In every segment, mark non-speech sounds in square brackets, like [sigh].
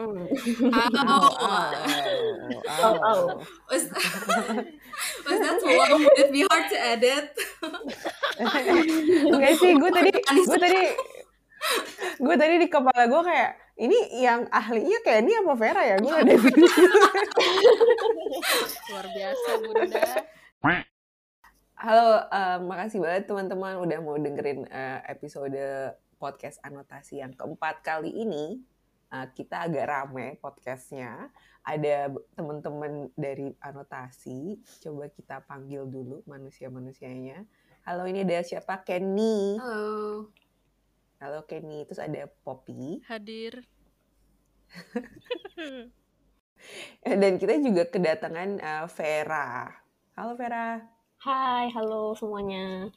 Oh, Oh, oh, Oh, oh. was, [laughs] was that too long? Would it be hard to edit? Enggak sih, gue tadi, [laughs] gue tadi, gue tadi di kepala gue kayak, ini yang ahlinya kayak ini apa Vera ya? Gue ada [laughs] Luar biasa Bunda. Halo, eh, makasih banget teman-teman udah mau dengerin eh, episode podcast anotasi yang keempat kali ini. Eh, kita agak rame podcastnya. Ada teman-teman dari anotasi. Coba kita panggil dulu manusia-manusianya. Halo, ini ada siapa? Kenny. Halo. Halo Kenny. Terus ada Poppy. Hadir. [laughs] Dan kita juga kedatangan eh, Vera. Halo Vera. Hai, halo semuanya.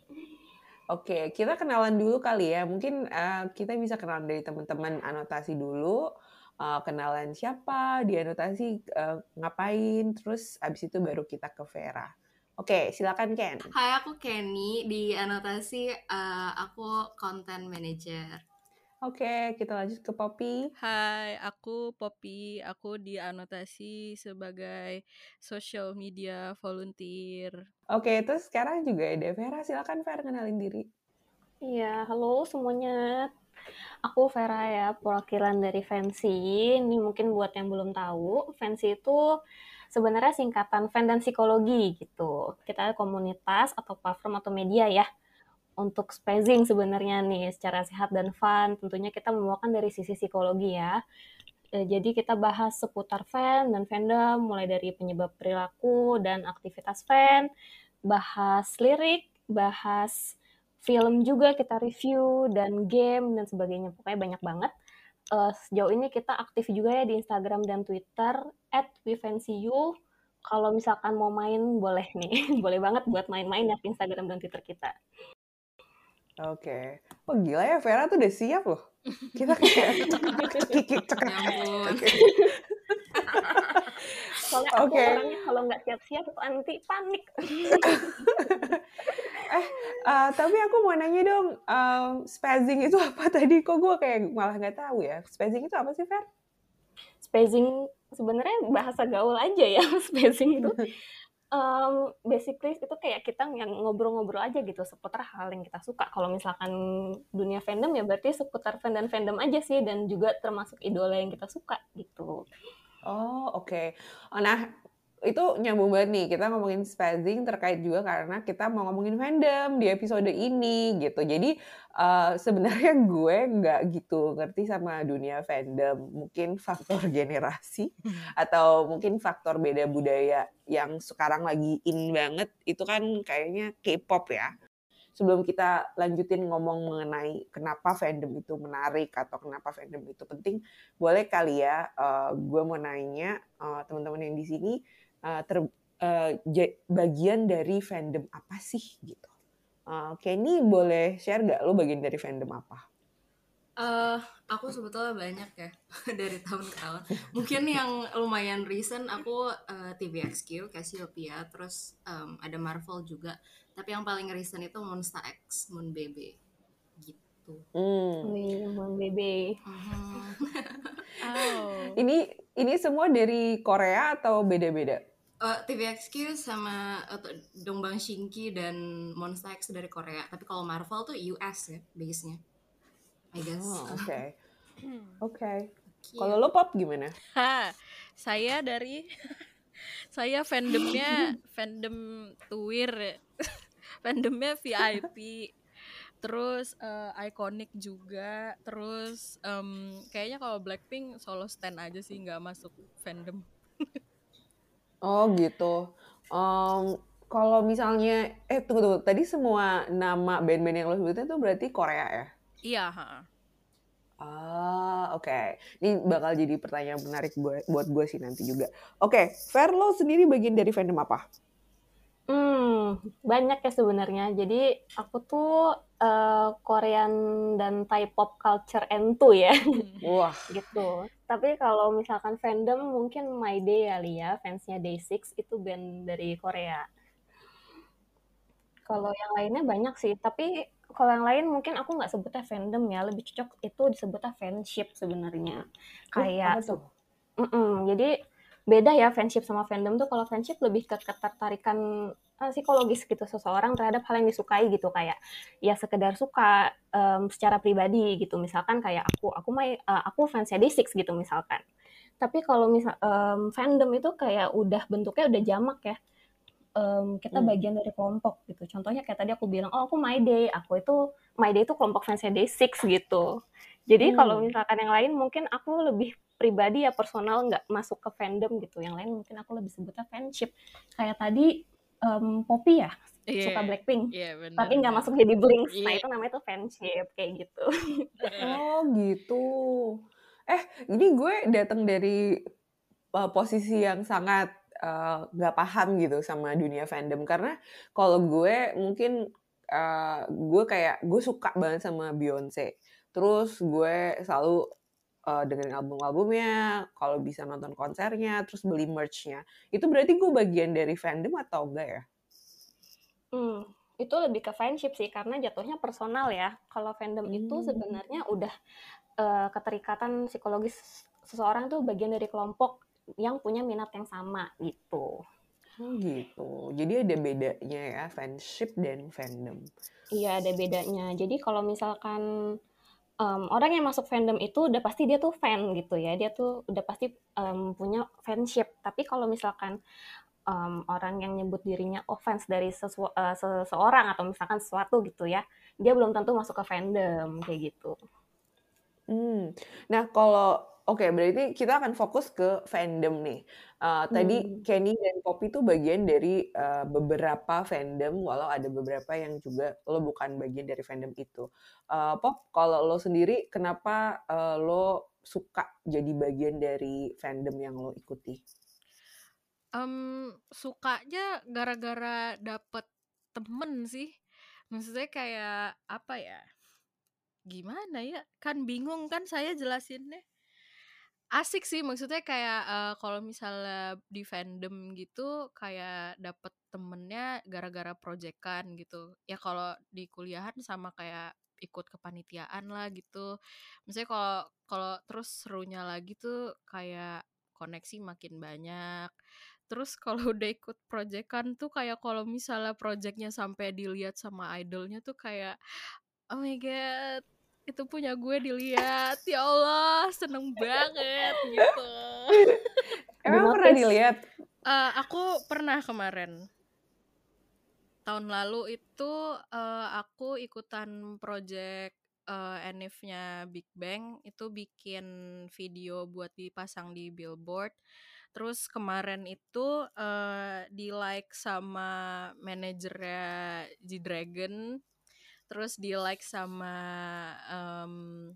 Oke, kita kenalan dulu kali ya. Mungkin eh, kita bisa kenalan dari teman-teman anotasi dulu. Eh, kenalan siapa, di anotasi eh, ngapain, terus abis itu baru kita ke Vera. Oke, silakan Ken. Hai, aku Kenny. Di anotasi, uh, aku content manager. Oke, kita lanjut ke Poppy. Hai, aku Poppy. Aku dianotasi sebagai social media volunteer. Oke, terus sekarang juga ada Vera. Silakan Vera kenalin diri. Iya, halo semuanya. Aku Vera ya, perwakilan dari Fancy. Ini mungkin buat yang belum tahu, Fancy itu sebenarnya singkatan fan dan psikologi gitu. Kita komunitas atau platform atau media ya untuk spacing sebenarnya nih secara sehat dan fun. Tentunya kita membawakan dari sisi psikologi ya. Eh, Jadi kita bahas seputar fan dan fandom, mulai dari penyebab perilaku dan aktivitas fan, bahas lirik, bahas film juga kita review, dan game, dan sebagainya. Pokoknya banyak banget. Eh, sejauh ini kita aktif juga ya di Instagram dan Twitter, at WeFancyYou. Kalau misalkan mau main, boleh nih. [laughs] boleh banget buat main-main ya di Instagram dan Twitter kita. Oke. Wah gila ya, Vera tuh udah siap loh. Kita [laughs] kayak cekik cekik Ya. Soalnya aku Oke. orangnya kalau nggak siap-siap itu anti panik. [laughs] Eh, eh, tapi aku mau nanya dong, em, spazzing itu apa tadi? Kok gue kayak malah nggak tahu ya. Spazzing itu apa sih, Ver? Spacing sebenarnya bahasa gaul aja ya, [laughs] spacing itu. Um, basically itu kayak kita yang ngobrol-ngobrol aja gitu seputar hal yang kita suka. Kalau misalkan dunia fandom ya berarti seputar fan dan fandom aja sih dan juga termasuk idola yang kita suka gitu. Oh, oke. Oh, Nah, itu nyambung banget nih. Kita ngomongin spazzing terkait juga karena kita mau ngomongin fandom di episode ini gitu. Jadi eh, sebenarnya [laughs] gue nggak gitu ngerti sama dunia fandom. Mungkin faktor [laughs] generasi atau mungkin faktor beda budaya yang sekarang lagi in banget. Itu kan kayaknya K-pop ya. Sebelum kita lanjutin ngomong mengenai kenapa fandom itu menarik atau kenapa fandom itu penting, boleh kali ya eh, gue mau nanya eh, teman-teman yang di sini eh, ter- eh, ja- bagian dari fandom apa sih gitu. Eh, Kenny boleh share gak lo bagian dari fandom apa? Eh, aku sebetulnya banyak ya [laughs] dari tahun ke tahun. Mungkin yang lumayan recent aku eh, TVXQ, Cassiopeia, terus em, ada Marvel juga. Tapi yang paling recent itu Monster X, Moon Baby. Gitu. Hmm. Wih, Bang Bebe. Mhm. [laughs] [laughs] Oh. Ini ini semua dari Korea atau beda-beda? Eh, TVXQ sama atau Dongbang Shinki dan Monster X dari Korea. Tapi kalau Marvel tuh US ya base-nya. I guess. Oh, [laughs] oke. Oke. Kalau lo pop gimana? Ha, saya dari [laughs] saya fandomnya fandom Tuir, [laughs] fandomnya VIP, terus eh, iconic juga, terus em, kayaknya kalau Blackpink solo stand aja sih nggak masuk fandom. Oh gitu. Em, kalau misalnya, eh tunggu tunggu, tadi semua nama band-band yang lo sebutin tuh berarti Korea ya? Iya, ha. Ah, oke. Ini bakal jadi pertanyaan menarik buat buat gue sih nanti juga. Oke, Fer lo sendiri bagian dari fandom apa? Hmm, banyak ya sebenarnya. Jadi aku tuh eh, Korean dan Thai pop culture entu ya, [laughs] Wah, gitu. Tapi kalau misalkan fandom mungkin My Day kali ya, fansnya Day6 itu band dari Korea. Kalau yang lainnya banyak sih, tapi kalau yang lain mungkin aku nggak sebutnya fandom ya, lebih cocok itu disebutnya fanship sebenarnya. Kayak, apa tuh? Mm-mm, jadi beda ya fanship sama fandom tuh. Kalau fanship lebih ke ketertarikan uh, psikologis gitu seseorang terhadap hal yang disukai gitu kayak ya sekedar suka um, secara pribadi gitu. Misalkan kayak aku, aku main, uh, aku fansnya Day6 gitu misalkan. Tapi kalau misal um, fandom itu kayak udah bentuknya udah jamak ya um, kita Hmm. bagian dari kelompok gitu. Contohnya kayak tadi aku bilang, oh aku My Day, aku itu My Day itu kelompok fansnya Day6 gitu. Jadi kalau Hmm. misalkan yang lain mungkin aku lebih pribadi ya personal nggak masuk ke fandom gitu. Yang lain mungkin aku lebih sebutnya fanship. Kayak tadi um, Poppy ya Iya. suka Blackpink, Iya benar. tapi nggak masuk jadi Blinks. Nah Iya. itu namanya tuh fanship kayak gitu. [laughs] Oh gitu. Eh, ini gue datang dari uh, posisi yang sangat uh, nggak paham gitu sama dunia fandom karena kalau gue mungkin uh, gue kayak gue suka banget sama Beyonce. Terus gue selalu uh, dengerin album-albumnya, kalau bisa nonton konsernya, terus beli merch-nya. Itu berarti gue bagian dari fandom atau enggak ya? Hmm, itu lebih ke friendship sih karena jatuhnya personal ya. Kalau fandom itu Hmm. sebenarnya udah eh, keterikatan psikologis seseorang tuh bagian dari kelompok yang punya minat yang sama gitu. Oh gitu. Jadi ada bedanya ya, friendship dan fandom. Iya, ada bedanya. Jadi kalau misalkan em, orang yang masuk fandom itu udah pasti dia tuh fan gitu ya. Dia tuh udah pasti em, punya fanship. Tapi kalau misalkan em, orang yang nyebut dirinya fans dari sesu- eh, seseorang atau misalkan sesuatu gitu ya, dia belum tentu masuk ke fandom kayak gitu. Hmm. Nah, kalau oke, berarti kita akan fokus ke fandom nih. Uh, tadi Hmm. Kenny dan Poppy itu bagian dari uh, beberapa fandom, walau ada beberapa yang juga lo bukan bagian dari fandom itu. Uh, Pop, kalau lo sendiri, kenapa uh, lo suka jadi bagian dari fandom yang lo ikuti? Em, sukanya gara-gara dapet temen sih. Maksudnya kayak apa ya? Gimana ya? Kan bingung kan saya jelasinnya. Asik sih maksudnya kayak eh, kalau misalnya di fandom gitu kayak dapet temennya gara-gara proyekan gitu. Ya kalau di kuliahan sama kayak ikut kepanitiaan lah gitu. Misalnya kalau kalau terus serunya lagi tuh kayak koneksi makin banyak. Terus [laughs] kalau udah ikut proyekan tuh kayak kalau misalnya proyeknya sampai dilihat sama idolnya tuh kayak oh my god itu punya gue dilihat. Ya Allah seneng banget gitu. [laughs] Emang pernah dilihat? Eh, aku pernah kemarin. Tahun lalu itu eh, aku ikutan project eh, NF-nya Big Bang. Itu bikin video buat dipasang di billboard. Terus kemarin itu eh, di like sama manajernya G Dragon terus di like sama em,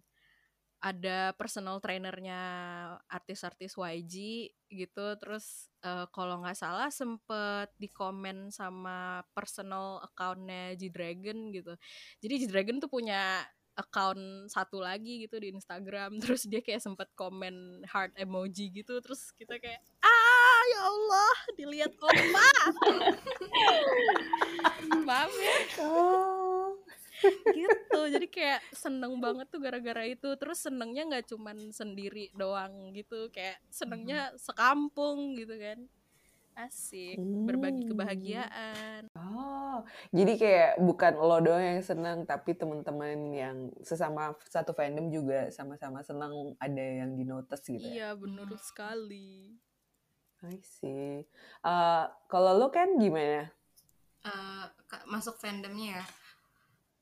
ada personal trainernya artis-artis YG gitu. Terus eh, kalau nggak salah sempet di komen sama personal accountnya G Dragon gitu. Jadi G Dragon tuh punya account satu lagi gitu di Instagram. [laughs] Terus dia kayak sempet komen heart emoji gitu. Terus kita kayak ah ya Allah dilihat opa [laughs] maaf ya? Oh. Gitu jadi kayak seneng banget tuh gara-gara itu terus senengnya nggak cuman sendiri doang gitu kayak senengnya sekampung gitu kan asik berbagi Hmm. kebahagiaan Oh, jadi kayak bukan lo doang yang senang, tapi teman-teman yang sesama satu fandom juga sama-sama senang ada yang di notice gitu ya. iya bener sekali I see. Uh, kalau lo kan gimana? Eh, ka- masuk fandomnya ya.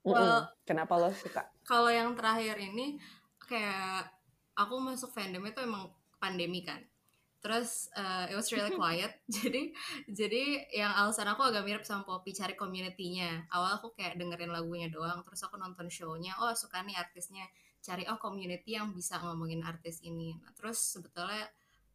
Well, Kenapa lo suka? kalau yang terakhir ini kayak aku masuk fandom itu emang pandemi kan. Terus uh, it was really quiet. [laughs] Jadi jadi yang alasan aku agak mirip sama Poppy cari community-nya. Awal aku kayak dengerin lagunya doang terus aku nonton show-nya. Oh suka nih artisnya. Cari oh community yang bisa ngomongin artis ini. Nah, terus sebetulnya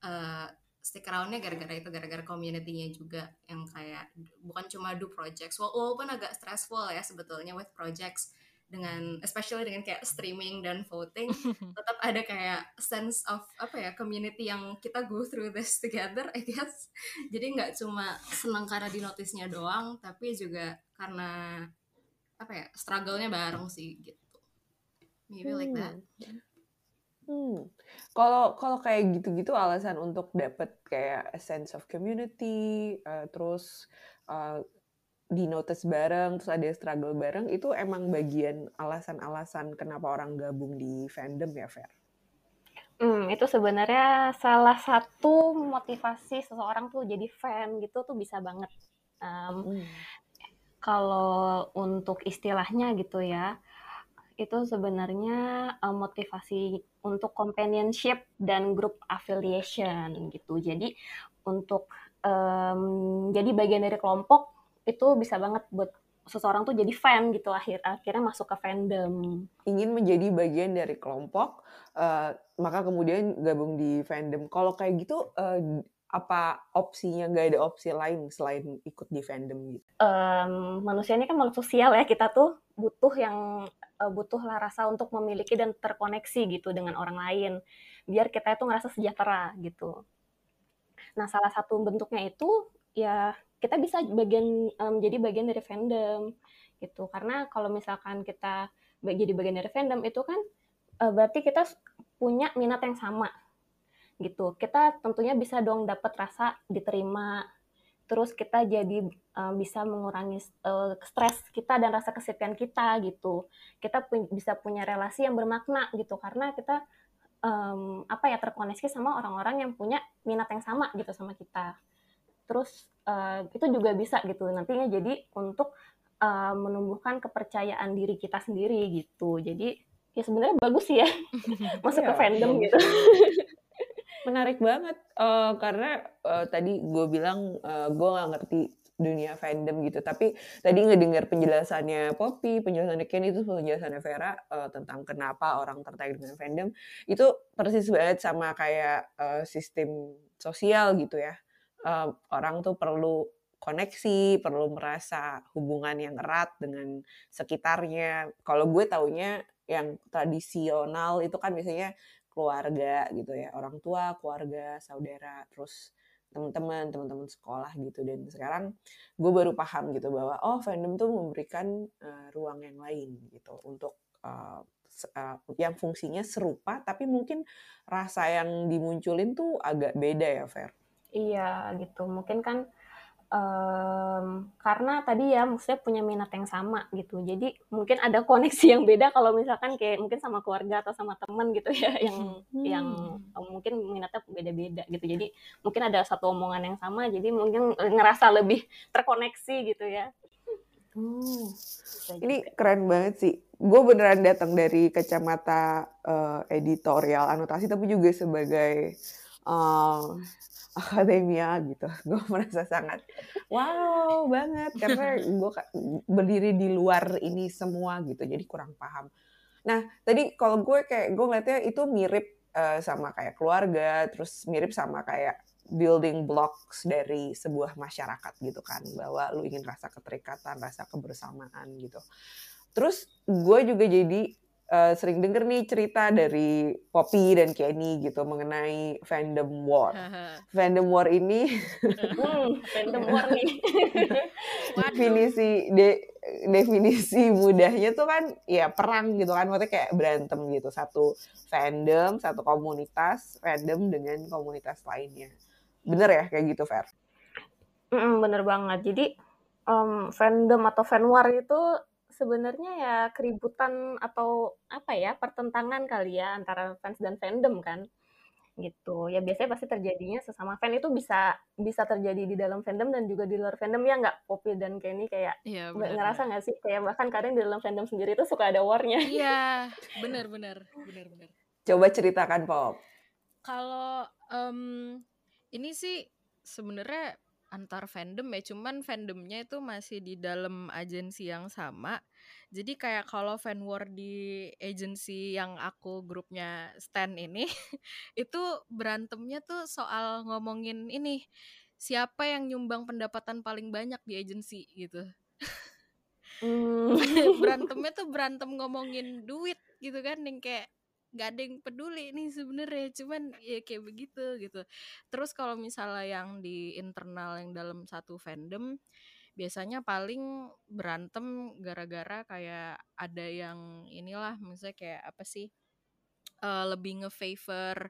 uh, stick around-nya gara-gara itu gara-gara community-nya juga yang kayak bukan cuma do projects Wala- walaupun agak stressful ya sebetulnya with projects dengan especially dengan kayak streaming dan voting [laughs] tetap ada kayak sense of apa ya community yang kita go through this together I guess. Jadi nggak cuma senang karena di notisnya doang tapi juga karena apa ya struggle-nya bareng sih gitu. Maybe like that. Hmm. Kalau kalau kayak gitu-gitu alasan untuk dapet kayak a sense of community, uh, terus uh, di notice bareng, terus ada struggle bareng, itu emang bagian alasan-alasan kenapa orang gabung di fandom ya, Fer? Hmm, itu sebenarnya salah satu motivasi seseorang tuh jadi fan gitu tuh bisa banget. Um, hmm. Kalau untuk istilahnya gitu ya, itu sebenarnya uh, motivasi untuk companionship dan group affiliation gitu. Jadi untuk um, jadi bagian dari kelompok itu bisa banget buat seseorang tuh jadi fan gitu akhir akhirnya masuk ke fandom. Ingin menjadi bagian dari kelompok, uh, maka kemudian gabung di fandom. Kalau kayak gitu, uh, apa opsinya? Nggak ada opsi lain selain ikut di fandom gitu? Um, manusia ini kan makhluk sosial ya. Kita tuh butuh yang uh, butuhlah rasa untuk memiliki dan terkoneksi gitu dengan orang lain. Biar kita itu ngerasa sejahtera gitu. Nah salah satu bentuknya itu ya kita bisa bagian um, jadi bagian dari fandom gitu. Karena kalau misalkan kita jadi bagian dari fandom itu kan uh, berarti kita punya minat yang sama gitu. Kita tentunya bisa dong dapat rasa diterima. Terus kita jadi uh, bisa mengurangi uh, stres kita dan rasa kesepian kita gitu. Kita pu bisa punya relasi yang bermakna gitu. Karena kita um, apa ya terkoneksi sama orang-orang yang punya minat yang sama gitu sama kita. Terus uh, itu juga bisa gitu nantinya jadi untuk uh, menumbuhkan kepercayaan diri kita sendiri gitu. Jadi ya sebenarnya bagus sih ya. [laughs] Masuk ke iya, fandom gitu Menarik banget, uh, karena, uh, tadi gue bilang, uh, gue nggak ngerti dunia fandom gitu, tapi tadi ngedengar penjelasannya Poppy, penjelasannya Ken, itu penjelasannya Vera, uh, tentang kenapa orang tertarik dengan fandom, itu persis banget sama kayak, uh, sistem sosial gitu ya. Uh, orang tuh perlu koneksi, perlu merasa hubungan yang erat dengan sekitarnya. Kalau gue taunya yang tradisional itu kan biasanya keluarga gitu ya orang tua keluarga saudara terus teman-teman teman-teman sekolah gitu. Dan sekarang gue baru paham gitu bahwa oh fandom tuh memberikan uh, ruang yang lain gitu untuk uh, uh, yang fungsinya serupa tapi mungkin rasa yang dimunculin tuh agak beda ya Fer? Iya gitu. Mungkin kan um, karena tadi ya maksudnya punya minat yang sama gitu. Jadi mungkin ada [laughs] koneksi yang beda kalau misalkan kayak mungkin sama keluarga atau sama teman gitu ya [laughs] yang hmm. yang um, mungkin minatnya beda-beda gitu. Jadi mungkin ada satu omongan yang sama jadi mungkin ngerasa lebih [laughs] terkoneksi gitu ya. Oh, ini keren banget sih. Gue beneran datang dari kacamata uh, editorial anotasi, tapi juga sebagai uh, [laughs] akademia gitu. [laughs] Gue merasa sangat wow banget karena gue berdiri di luar ini semua gitu, jadi kurang paham. Nah tadi kalau gue kayak gue ngeliatnya itu mirip uh, sama kayak keluarga, terus mirip sama kayak building blocks dari sebuah masyarakat gitu kan, bahwa lu ingin rasa keterikatan, rasa kebersamaan gitu. Terus gue juga jadi uh, sering denger nih cerita dari Poppy dan Kenny gitu mengenai fandom war. fandom war ini [laughs] hmm, fandom war nih. [laughs] definisi de, definisi mudahnya tuh kan ya perang gitu kan maksudnya kayak berantem gitu satu fandom satu komunitas fandom dengan komunitas lainnya bener ya kayak gitu Fer? Mm, bener banget jadi um, fandom atau fan war itu sebenarnya ya keributan atau apa ya, pertentangan kali ya antara fans dan fandom kan, gitu. Ya biasanya pasti terjadinya sesama fan itu bisa bisa terjadi di dalam fandom dan juga di luar fandom ya nggak? Poppy dan Kenny kayak Iya, ngerasa nggak sih kayak bahkan kadang di dalam fandom sendiri itu suka ada war-nya. Iya, bener bener, bener bener. Coba ceritakan Pop. Kalau, um, ini sih sebenarnya antar fandom ya cuman fandomnya itu masih di dalam agensi yang sama jadi kayak kalau fan war di agensi yang aku grupnya stand ini [laughs] itu berantemnya tuh soal ngomongin ini siapa yang nyumbang pendapatan paling banyak di agensi gitu mm. [laughs] [laughs] berantemnya tuh berantem ngomongin duit gitu kan yang kayak nggak ada yang peduli nih sebenarnya cuman ya kayak begitu gitu terus kalau misalnya yang di internal yang dalam satu fandom biasanya paling berantem gara-gara kayak ada yang inilah misalnya kayak apa sih uh, lebih nge-favor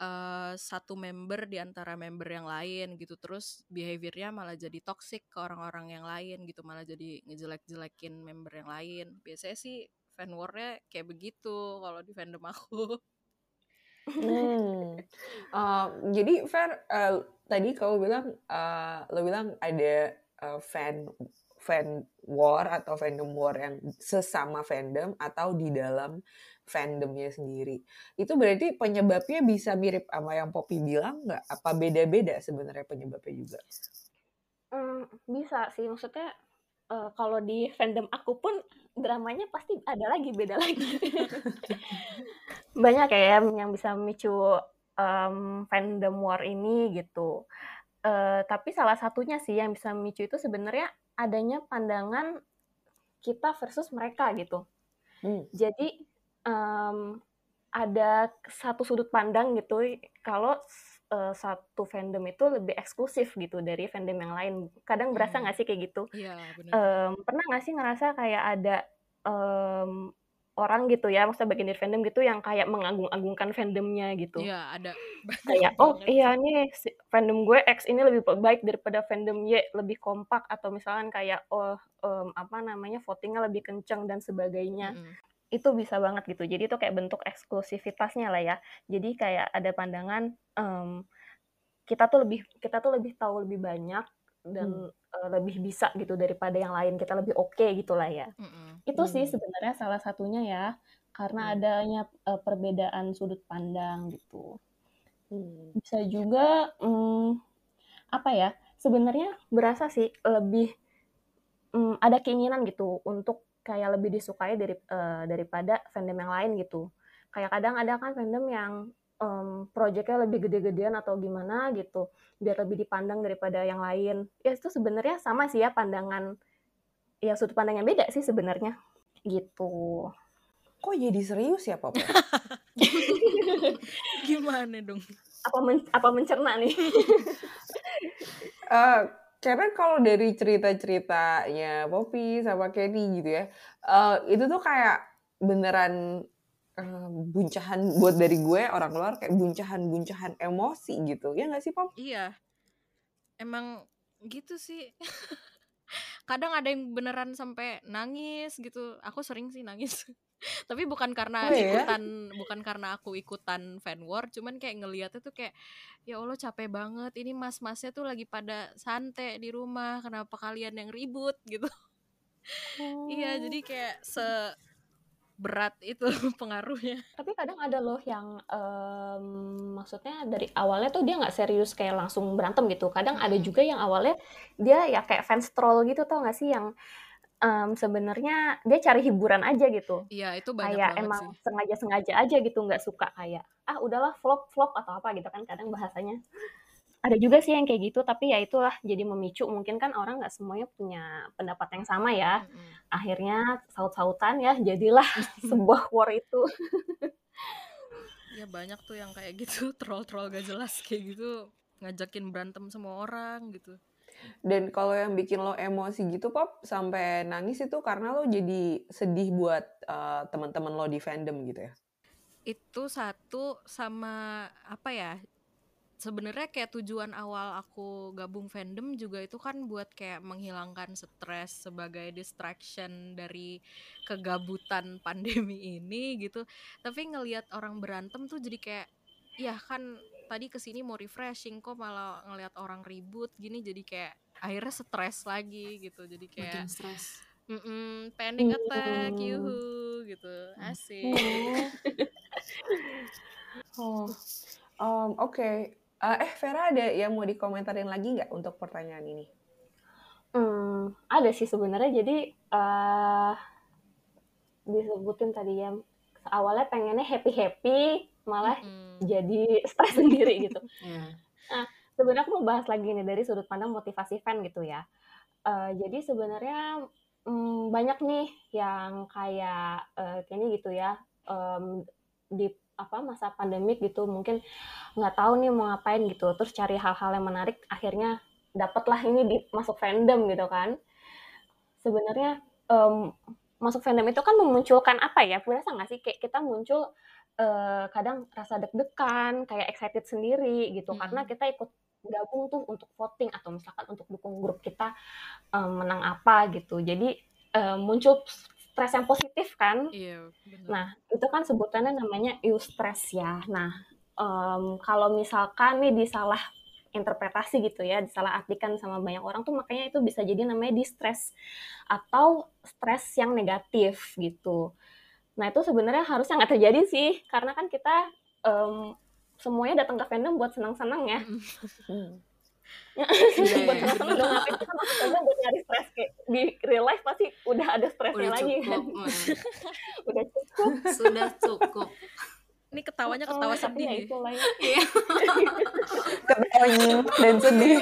uh, satu member di antara member yang lain gitu. Terus behaviornya malah jadi toxic ke orang-orang yang lain gitu malah jadi ngejelek-jelekin member yang lain. Biasanya sih fan warnya kayak begitu kalau di fandom aku. Hmm. Uh, [laughs] jadi Fer, uh, tadi kau bilang, uh, lo bilang ada uh, fan fan war atau fandom war yang sesama fandom atau di dalam fandomnya sendiri. Itu berarti penyebabnya bisa mirip sama yang Poppy bilang nggak? Apa beda-beda sebenarnya penyebabnya juga? Hmm, bisa sih, maksudnya uh, kalau di fandom aku pun dramanya pasti ada lagi beda lagi. [laughs] Banyak ya yang bisa memicu um, fandom war ini gitu. Uh, tapi salah satunya sih yang bisa memicu itu sebenarnya adanya pandangan kita versus mereka gitu. Hmm. Jadi um, ada satu sudut pandang gitu kalau uh, satu fandom itu lebih eksklusif gitu dari fandom yang lain. Kadang berasa nggak hmm. sih kayak gitu? Iya benar. Um, pernah nggak sih ngerasa kayak ada um, orang gitu ya, maksudnya bagian dari fandom gitu yang kayak mengagung-agungkan fandomnya gitu. Iya, ada. [laughs] Kayak, oh iya nih fandom gue X ini lebih baik daripada fandom Y, lebih kompak atau misalkan kayak oh um, apa namanya votingnya lebih kenceng dan sebagainya. Mm -hmm. Itu bisa banget gitu. Jadi itu kayak bentuk eksklusivitasnya lah ya. Jadi kayak ada pandangan um, kita tuh lebih kita tuh lebih tahu lebih banyak dan hmm uh, lebih bisa gitu daripada yang lain, kita lebih oke okay gitulah ya. Mm-hmm. Itu sih sebenarnya salah satunya ya, karena mm. adanya uh, perbedaan sudut pandang gitu. Mm. Bisa juga, um, apa ya, sebenarnya berasa sih lebih um, ada keinginan gitu untuk kayak lebih disukai dari uh, daripada fandom yang lain gitu. Kayak kadang ada kan fandom yang um, proyeknya lebih gede-gedean atau gimana gitu, biar lebih dipandang daripada yang lain. Ya itu sebenarnya sama sih ya pandangan, ya sudut pandang yang beda sih sebenarnya, gitu. Kok jadi serius ya, Papa? [laughs] Gimana dong? Apa men apa mencerna nih? uh, karena kalau dari cerita-ceritanya Poppy sama Kenny gitu ya, uh, itu tuh kayak beneran buncahan buat dari gue orang luar kayak buncahan-buncahan emosi gitu. Ya nggak sih, Pom? Iya. Emang gitu sih. [laughs] Kadang ada yang beneran sampai nangis gitu. Aku sering sih nangis. [laughs] Tapi bukan karena oh, iya? ikutan bukan karena aku ikutan fan war, cuman kayak ngeliatnya tuh kayak ya Allah capek banget. Ini mas-masnya tuh lagi pada santai di rumah. Kenapa kalian yang ribut [laughs] gitu? Oh. iya, jadi kayak se berat itu [laughs] pengaruhnya. Tapi kadang ada loh yang um, maksudnya dari awalnya tuh dia nggak serius kayak langsung berantem gitu. Kadang hmm. ada juga yang awalnya dia ya kayak fans troll gitu tau gak sih yang um, sebenarnya dia cari hiburan aja gitu. Iya itu banyak kayak emang sengaja-sengaja aja gitu nggak suka kayak ah udahlah flop flop atau apa gitu kan kadang bahasanya ada juga sih yang kayak gitu tapi ya itulah jadi memicu mungkin kan orang nggak semuanya punya pendapat yang sama ya. Mm-hmm. akhirnya saut-sautan ya jadilah [laughs] sebuah war itu. Ya banyak tuh yang kayak gitu [laughs] troll-troll gak jelas kayak gitu ngajakin berantem semua orang gitu. Dan kalau yang bikin lo emosi gitu pop sampai nangis itu karena lo jadi sedih buat uh, teman-teman lo di fandom gitu ya? Itu satu sama apa ya sebenarnya kayak tujuan awal aku gabung fandom juga itu kan buat kayak menghilangkan stres sebagai distraction dari kegabutan [laughs] pandemi ini gitu. Tapi ngelihat orang berantem tuh jadi kayak ya kan tadi ke sini mau refreshing kok malah ngelihat orang ribut gini jadi kayak akhirnya stres lagi gitu. Jadi kayak makin stres. Mm -mm, panic attack yuhu gitu. Asik. Oh. [laughs] Um, oke. okay Uh, eh Vera ada yang mau dikomentarin lagi nggak untuk pertanyaan ini? Hmm, ada sih sebenarnya. Jadi uh, disebutin tadi ya awalnya pengennya happy happy malah mm. jadi stres [laughs] sendiri gitu. Yeah. Nah sebenarnya aku mau bahas lagi nih dari sudut pandang motivasi fan gitu ya. Uh, jadi sebenarnya um, banyak nih yang kayak uh, kayaknya gitu ya um, di apa masa pandemik gitu mungkin nggak tahu nih mau ngapain gitu terus cari hal-hal yang menarik akhirnya dapatlah ini di, masuk fandom gitu kan. Sebenarnya um, masuk fandom itu kan memunculkan apa ya? Berasa nggak sih kayak kita muncul uh, kadang rasa deg-degan, kayak excited sendiri gitu hmm. karena kita ikut gabung tuh untuk voting atau misalkan untuk dukung grup kita um, menang apa gitu. Jadi um, muncul stres yang positif kan. Iya, benar. Nah, itu kan sebutannya namanya eustress ya. Nah, um, kalau misalkan nih disalah interpretasi gitu ya, disalah artikan sama banyak orang tuh makanya itu bisa jadi namanya distress atau stres yang negatif gitu. Nah itu sebenarnya harusnya nggak terjadi sih, karena kan kita um, semuanya datang ke fandom buat senang-senang ya. Hmm. [laughs] buat senang-senang udah ngapain kita masuk fandom buat nyari stres kayak di real life pasti udah ada stresnya lagi kan. [laughs] udah cukup. Sudah cukup. Ini ketawanya ketawa oh, sedih. Ya itu ya. Iya. [laughs] ketawa dan sedih.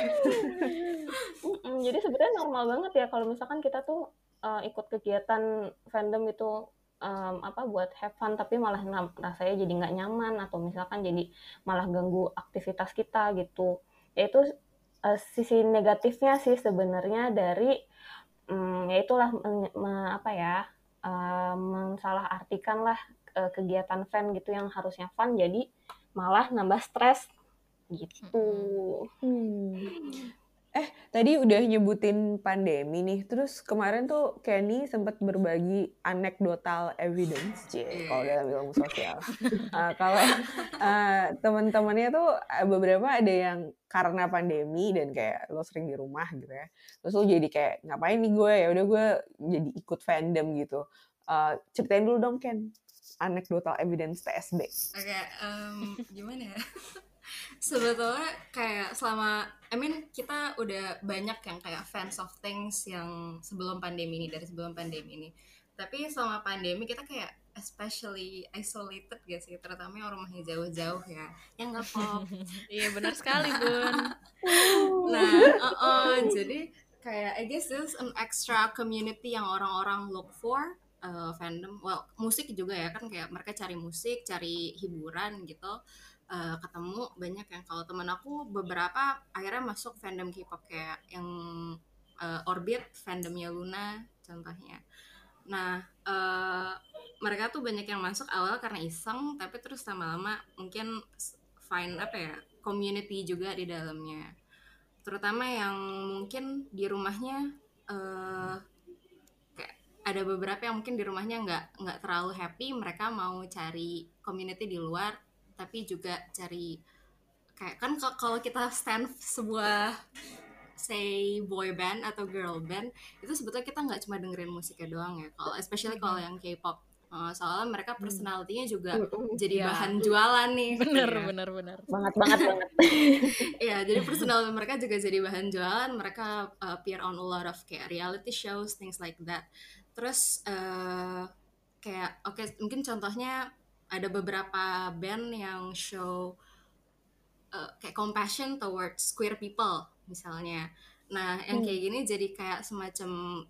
jadi sebenarnya normal banget ya kalau misalkan kita tuh uh, ikut kegiatan fandom itu um, apa buat have fun tapi malah rasanya jadi nggak nyaman atau misalkan jadi malah ganggu aktivitas kita gitu yaitu uh, sisi negatifnya sih sebenarnya dari um, ya itulah men, me, apa ya uh, mensalah artikan lah uh, kegiatan fan gitu yang harusnya fun jadi malah nambah stres gitu. Hmm. Eh, tadi udah nyebutin pandemi nih. Terus kemarin tuh Kenny sempat berbagi anekdotal evidence, cie, iya. kalau dalam ilmu sosial. uh, [laughs] kalau uh, teman-temannya tuh eh, beberapa ada yang karena pandemi dan kayak lo sering di rumah gitu ya. Terus lo jadi kayak ngapain nih gue ya udah gue jadi ikut fandom gitu. Uh, ceritain dulu dong Ken anekdotal evidence TSB. Oke, okay, um, gimana ya? [laughs] sebetulnya kayak selama I mean kita udah banyak yang kayak fans of things yang sebelum pandemi ini dari sebelum pandemi ini. Tapi selama pandemi kita kayak especially isolated gak sih? Terutama yang rumahnya jauh-jauh ya. Yang nggak pop. [laughs] Iya benar sekali bun. [laughs] Nah uh -uh, jadi kayak I guess this an extra community yang orang-orang look for uh, fandom. Well musik juga ya kan kayak mereka cari musik cari hiburan gitu uh, ketemu banyak yang kalau temen aku beberapa akhirnya masuk fandom K-pop kayak yang uh, Orbit fandomnya Luna contohnya. Nah uh, mereka tuh banyak yang masuk awal karena iseng tapi terus lama-lama mungkin find apa ya community juga di dalamnya. Terutama yang mungkin di rumahnya uh, kayak ada beberapa yang mungkin di rumahnya nggak nggak terlalu happy mereka mau cari community di luar tapi juga cari kayak kan kalau kita stand sebuah say boy band atau girl band itu sebetulnya kita nggak cuma dengerin musiknya doang ya kalau especially kalau yang K-pop uh, soalnya mereka hmm. personalitinya juga mm. jadi yeah. bahan jualan nih bener ya. bener bener banget banget banget [laughs] ya jadi personal mereka juga jadi bahan jualan mereka uh, appear on a lot of kayak reality shows things like that terus uh, kayak oke okay, mungkin contohnya ada beberapa band yang show uh, kayak compassion towards queer people misalnya. Nah, yang kayak hmm. gini jadi kayak semacam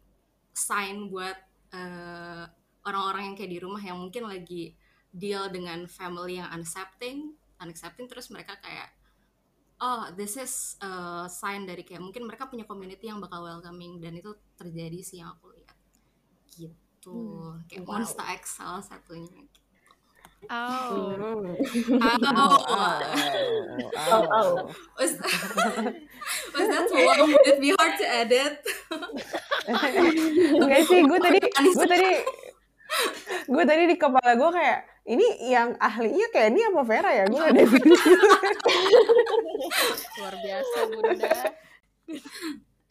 sign buat eh, orang-orang yang kayak di rumah yang mungkin lagi deal dengan family yang unaccepting, unaccepting terus mereka kayak oh this is a sign dari kayak mungkin mereka punya community yang bakal welcoming dan itu terjadi sih yang aku lihat gitu hmm. kayak wow. Monster X salah satunya gitu. Oh. Oh. Oh. oh. Was, [laughs] was that long? Would it be hard to edit? Enggak sih, gue tadi, gue tadi, gue tadi di kepala gue kayak, ini yang ahlinya kayak ini apa Vera ya? Gue ada Luar biasa Bunda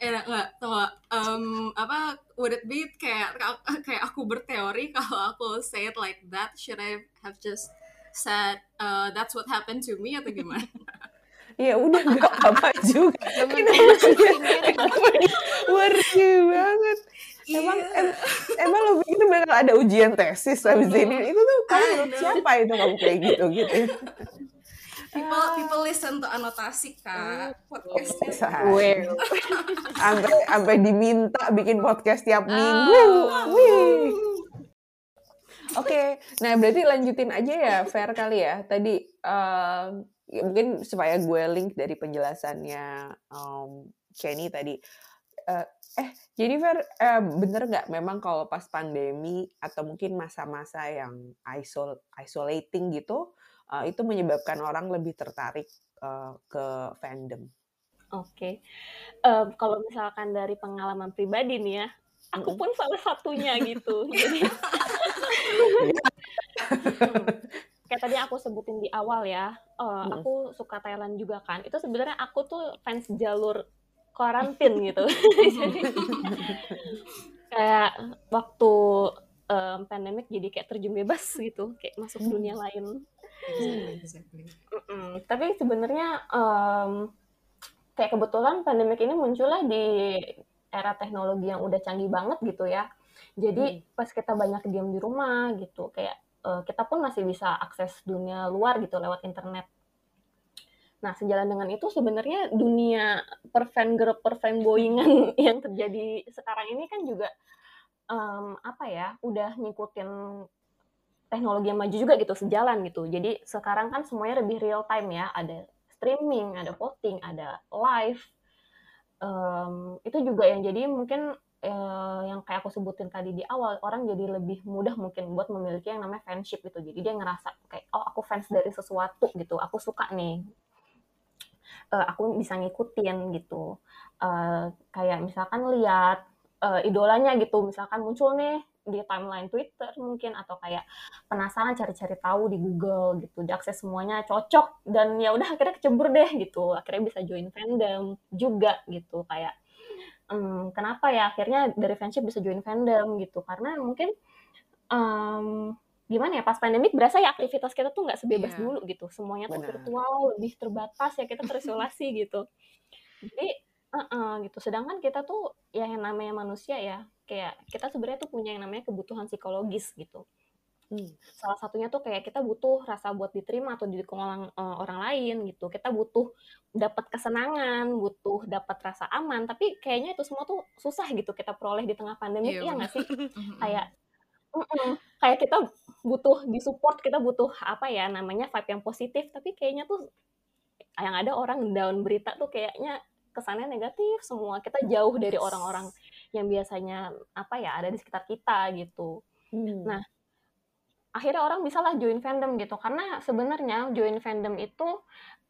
eh nggak tunggu um, apa would it be? Kayak kayak aku berteori kalau aku say it like that should I have just said uh, that's what happened to me atau gimana? [laughs] Ya udah nggak [laughs] apa juga worry banget. Yeah. emang em, emang lo begitu bakal ada ujian tesis habis ini? Itu tuh kan siapa itu kamu kayak gitu gitu [laughs] people ah. people listen to anotasi kak oh, podcastnya [laughs] sampai sampai diminta bikin podcast tiap minggu oh. Oke, okay. nah berarti lanjutin aja ya, fair kali ya. Tadi uh, ya mungkin supaya gue link dari penjelasannya um, Kenny tadi. Uh, eh Jennifer, uh, bener nggak memang kalau pas pandemi atau mungkin masa-masa yang isol isolating gitu, uh, itu menyebabkan orang lebih tertarik uh, ke fandom? Oke, okay. uh, kalau misalkan dari pengalaman pribadi nih ya, aku pun salah satunya gitu. [laughs] Jadi kayak tadi aku sebutin di awal ya, uh, hmm. aku suka Thailand juga kan. Itu sebenarnya aku tuh fans jalur karantin gitu. [laughs] jadi kayak waktu um, pandemik jadi kayak terjun bebas gitu, kayak masuk dunia lain. Exactly, Mm Tapi sebenarnya um, kayak kebetulan pandemik ini muncullah di era teknologi yang udah canggih banget gitu ya. Jadi hmm. pas kita banyak diam di rumah gitu, kayak uh, kita pun masih bisa akses dunia luar gitu lewat internet. Nah, sejalan dengan itu sebenarnya dunia per fan girl, per fanboyingan [laughs] yang terjadi sekarang ini kan juga um, apa ya, udah ngikutin teknologi yang maju juga gitu, sejalan gitu. Jadi sekarang kan semuanya lebih real time ya, ada streaming, ada voting, ada live. Um, itu juga yang jadi mungkin uh, yang kayak aku sebutin tadi di awal orang jadi lebih mudah mungkin buat memiliki yang namanya fanship gitu. Jadi dia ngerasa kayak oh aku fans dari sesuatu gitu. Aku suka nih. Uh, aku bisa ngikutin gitu. Uh, kayak misalkan lihat uh, idolanya gitu. Misalkan muncul nih di timeline Twitter mungkin atau kayak penasaran cari-cari tahu di Google gitu. Diakses semuanya cocok dan ya udah akhirnya kecebur deh gitu. Akhirnya bisa join fandom juga gitu kayak um, kenapa ya akhirnya dari fanship bisa join fandom? gitu. Karena mungkin um, gimana ya pas pandemik berasa ya aktivitas kita tuh nggak sebebas yeah. dulu gitu. Semuanya tuh virtual lebih terbatas ya kita terisolasi gitu. Jadi -uh, gitu sedangkan kita tuh ya yang namanya manusia ya kayak kita sebenarnya tuh punya yang namanya kebutuhan psikologis gitu Hmm. Salah satunya tuh kayak kita butuh rasa buat diterima atau didukung orang, uh, orang lain gitu. Kita butuh dapat kesenangan, butuh dapat rasa aman, tapi kayaknya itu semua tuh susah gitu kita peroleh di tengah pandemi, iya, iya nggak sih? [laughs] kayak mm kayak kita butuh disupport, kita butuh apa ya namanya vibe yang positif, tapi kayaknya tuh yang ada orang down berita tuh kayaknya kesannya negatif semua. Kita jauh dari orang-orang yang biasanya apa ya ada di sekitar kita gitu. Hmm. Nah, akhirnya orang bisa lah join fandom gitu karena sebenarnya join fandom itu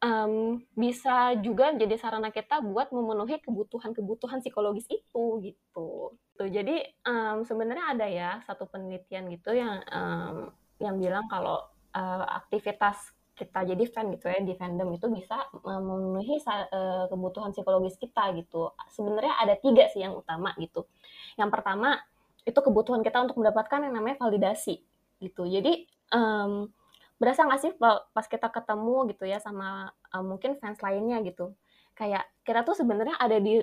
um, bisa juga jadi sarana kita buat memenuhi kebutuhan-kebutuhan psikologis itu gitu. Tuh, jadi um, sebenarnya ada ya satu penelitian gitu yang um, yang bilang kalau uh, aktivitas kita jadi fan gitu ya di fandom itu bisa memenuhi uh, kebutuhan psikologis kita gitu. Sebenarnya ada tiga sih yang utama gitu. Yang pertama itu kebutuhan kita untuk mendapatkan yang namanya validasi gitu. Jadi um, berasa nggak sih pas kita ketemu gitu ya sama um, mungkin fans lainnya gitu, kayak kita tuh sebenarnya ada di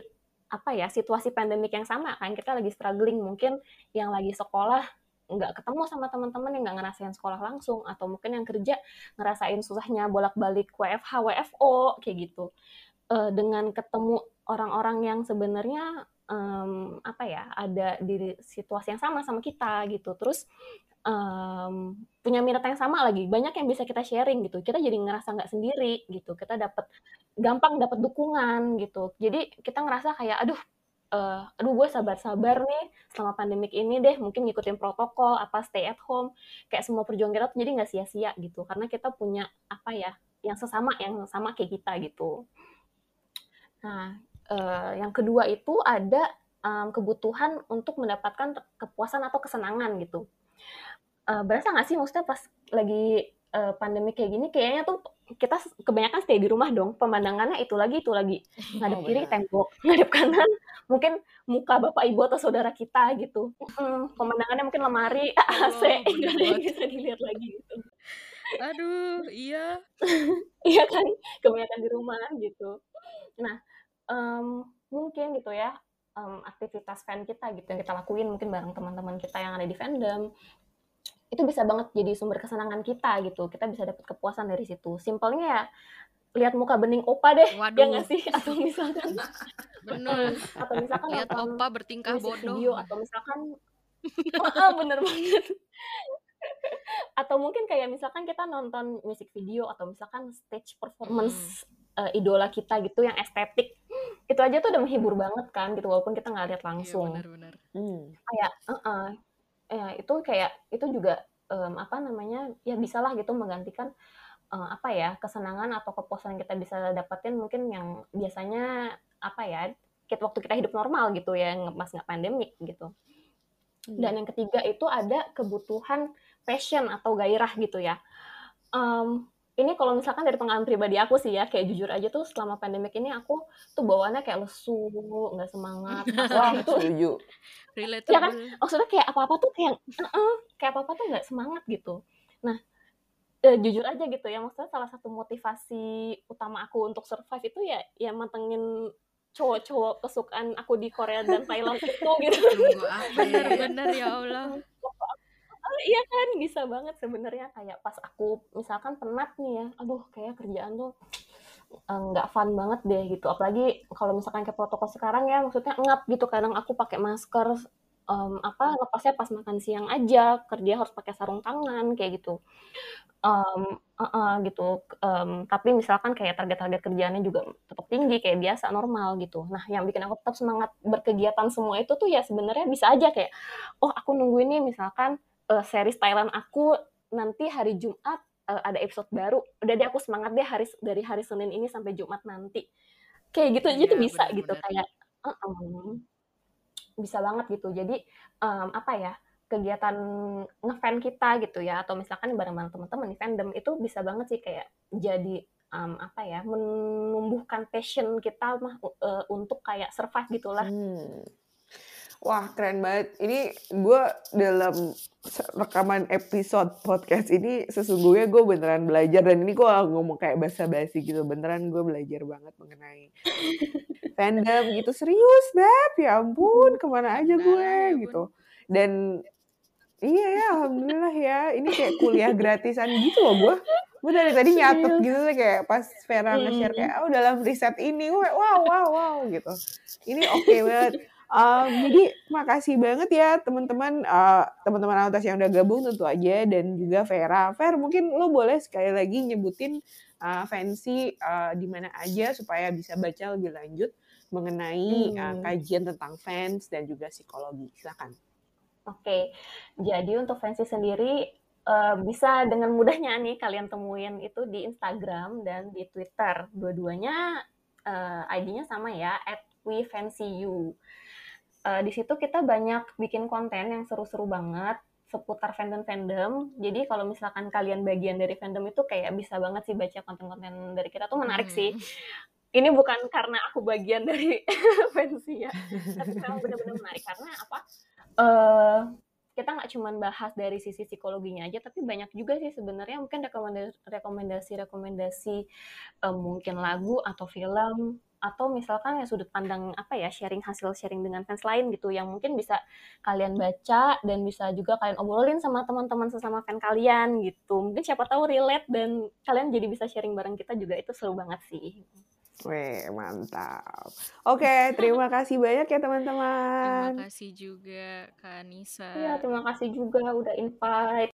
apa ya situasi pandemik yang sama kan kita lagi struggling mungkin yang lagi sekolah nggak ketemu sama teman-teman yang nggak ngerasain sekolah langsung atau mungkin yang kerja ngerasain susahnya bolak-balik WFH WFO kayak gitu. Uh, dengan ketemu orang-orang yang sebenarnya um, apa ya ada di situasi yang sama sama kita gitu. Terus um, punya minat yang sama lagi banyak yang bisa kita sharing gitu. Kita jadi ngerasa nggak sendiri gitu. Kita dapat gampang dapat dukungan gitu. Jadi kita ngerasa kayak aduh uh, aduh gue sabar-sabar nih selama pandemik ini deh mungkin ngikutin protokol apa stay at home. Kayak semua perjuangan kita tuh jadi nggak sia-sia gitu karena kita punya apa ya yang sesama yang sama kayak kita gitu. Nah uh, yang kedua itu ada um, kebutuhan untuk mendapatkan kepuasan atau kesenangan gitu. Uh, berasa nggak sih maksudnya pas lagi uh, pandemi kayak gini kayaknya tuh kita kebanyakan stay di rumah dong. Pemandangannya itu lagi itu lagi. Ngadep oh, kiri tembok. [laughs] Ngadep kanan mungkin muka bapak ibu atau saudara kita gitu. Hmm, pemandangannya mungkin lemari AC [laughs] oh, [laughs] nggak ada yang bisa dilihat lagi gitu. Aduh iya. Iya kan? Kebanyakan di rumah gitu. Nah um, mungkin gitu ya um, aktivitas fan kita gitu yang kita lakuin mungkin bareng teman-teman kita yang ada di fandom itu bisa banget jadi sumber kesenangan kita gitu kita bisa dapat kepuasan dari situ simpelnya ya lihat muka bening opa deh [laughs] ya Waduh. ya nggak sih atau misalkan [laughs] bener atau misalkan lihat opa bertingkah bodoh video atau misalkan [laughs] oh, bener banget atau mungkin kayak misalkan kita nonton musik video atau misalkan stage performance hmm. uh, idola kita gitu yang estetik itu aja tuh udah menghibur banget kan gitu walaupun kita nggak lihat Iya langsung benar-benar. Hmm. kayak uh ya itu kayak itu juga um, apa namanya ya bisalah gitu menggantikan uh, apa ya kesenangan atau kepuasan kita bisa dapetin mungkin yang biasanya apa ya kita waktu kita hidup normal gitu ya pas nggak pandemik gitu. Dan yang ketiga itu ada kebutuhan passion atau gairah gitu ya. Em, ini kalau misalkan dari pengalaman pribadi aku sih ya kayak jujur aja tuh selama pandemik ini aku tuh bawaannya kayak lesu nggak semangat [laughs] Wah, itu setuju. Ya kan maksudnya kayak apa-apa tuh kayak "Uh-uh," kayak apa-apa tuh nggak semangat gitu. Nah, eh, jujur aja gitu ya, maksudnya salah satu motivasi utama aku untuk survive itu ya ya mantengin cowok-cowok kesukaan aku di Korea dan Thailand itu gitu. Apa ya? Benar-benar ya Allah. Oh, iya kan bisa banget sebenarnya kayak pas aku misalkan penat nih ya, aduh kayak kerjaan tuh eh, nggak fun banget deh gitu. Apalagi kalau misalkan kayak protokol sekarang ya, maksudnya ngap gitu. Kadang aku pakai masker em, apa lepasnya pas makan siang aja, kerja harus pakai sarung tangan kayak gitu. Em, eh-eh, gitu. Em, tapi misalkan kayak target-target kerjaannya juga tetap tinggi kayak biasa normal gitu. Nah, yang bikin aku tetap semangat berkegiatan semua itu tuh ya sebenarnya bisa aja kayak oh aku nungguin nih misalkan eh, series Thailand aku nanti hari Jumat eh, ada episode baru. Udah deh aku semangat deh hari dari hari Senin ini sampai Jumat nanti. Kayak gitu aja Iya, tuh bisa gitu benar-benar. kayak "Uh-uh." bisa banget gitu. Jadi em, apa ya? kegiatan ngefan kita gitu ya atau misalkan bareng-bareng teman-teman di fandom itu bisa banget sih kayak jadi em, apa ya menumbuhkan passion kita mah eh, untuk kayak survive gitulah Hmm. Wah, keren banget. Ini gue dalam rekaman episode podcast ini sesungguhnya gue beneran belajar dan ini gue ngomong kayak basa-basi gitu. Beneran gue belajar banget mengenai [laughs] fandom gitu. Serius, Beb. Ya ampun, ke mana aja gue ya gitu. Dan iya ya, alhamdulillah ya. Ini kayak kuliah gratisan gitu loh gue. Gue dari tadi nyatet gitu tuh kayak pas Vera nge-share kayak, oh dalam riset ini, gue wow, wow, wow gitu. Ini oke banget. Um, jadi makasih banget ya teman-teman uh, teman-teman Altas yang udah gabung tentu aja dan juga Vera. Ver mungkin lo boleh sekali lagi nyebutin uh, fancy uh, di mana aja supaya bisa baca lebih lanjut mengenai uh, Hmm. kajian tentang fans dan juga psikologi. Silakan. Oke, jadi untuk fancy sendiri eh, bisa dengan mudahnya nih kalian temuin itu di Instagram dan di Twitter. Dua-duanya eh, ID-nya sama ya, @wefancyu. Eh, di situ kita banyak bikin konten yang seru-seru banget seputar fandom-fandom. Jadi kalau misalkan kalian bagian dari fandom itu kayak bisa banget sih baca konten-konten dari kita tuh menarik Hmm. sih. Ini bukan karena aku bagian dari [laughs] fancy ya, tapi memang benar-benar menarik karena apa? eh kita nggak cuma bahas dari sisi psikologinya aja, tapi banyak juga sih sebenarnya mungkin rekomendasi rekomendasi eh, mungkin lagu atau film atau misalkan ya sudut pandang apa ya sharing hasil sharing dengan fans lain gitu yang mungkin bisa kalian baca dan bisa juga kalian obrolin sama teman-teman sesama fan kalian gitu mungkin siapa tahu relate dan kalian jadi bisa sharing bareng kita juga itu seru banget sih Weh, mantap. Oke, terima kasih banyak ya Terima teman-teman. kasih juga Kak Anissa. Iya terima kasih juga udah invite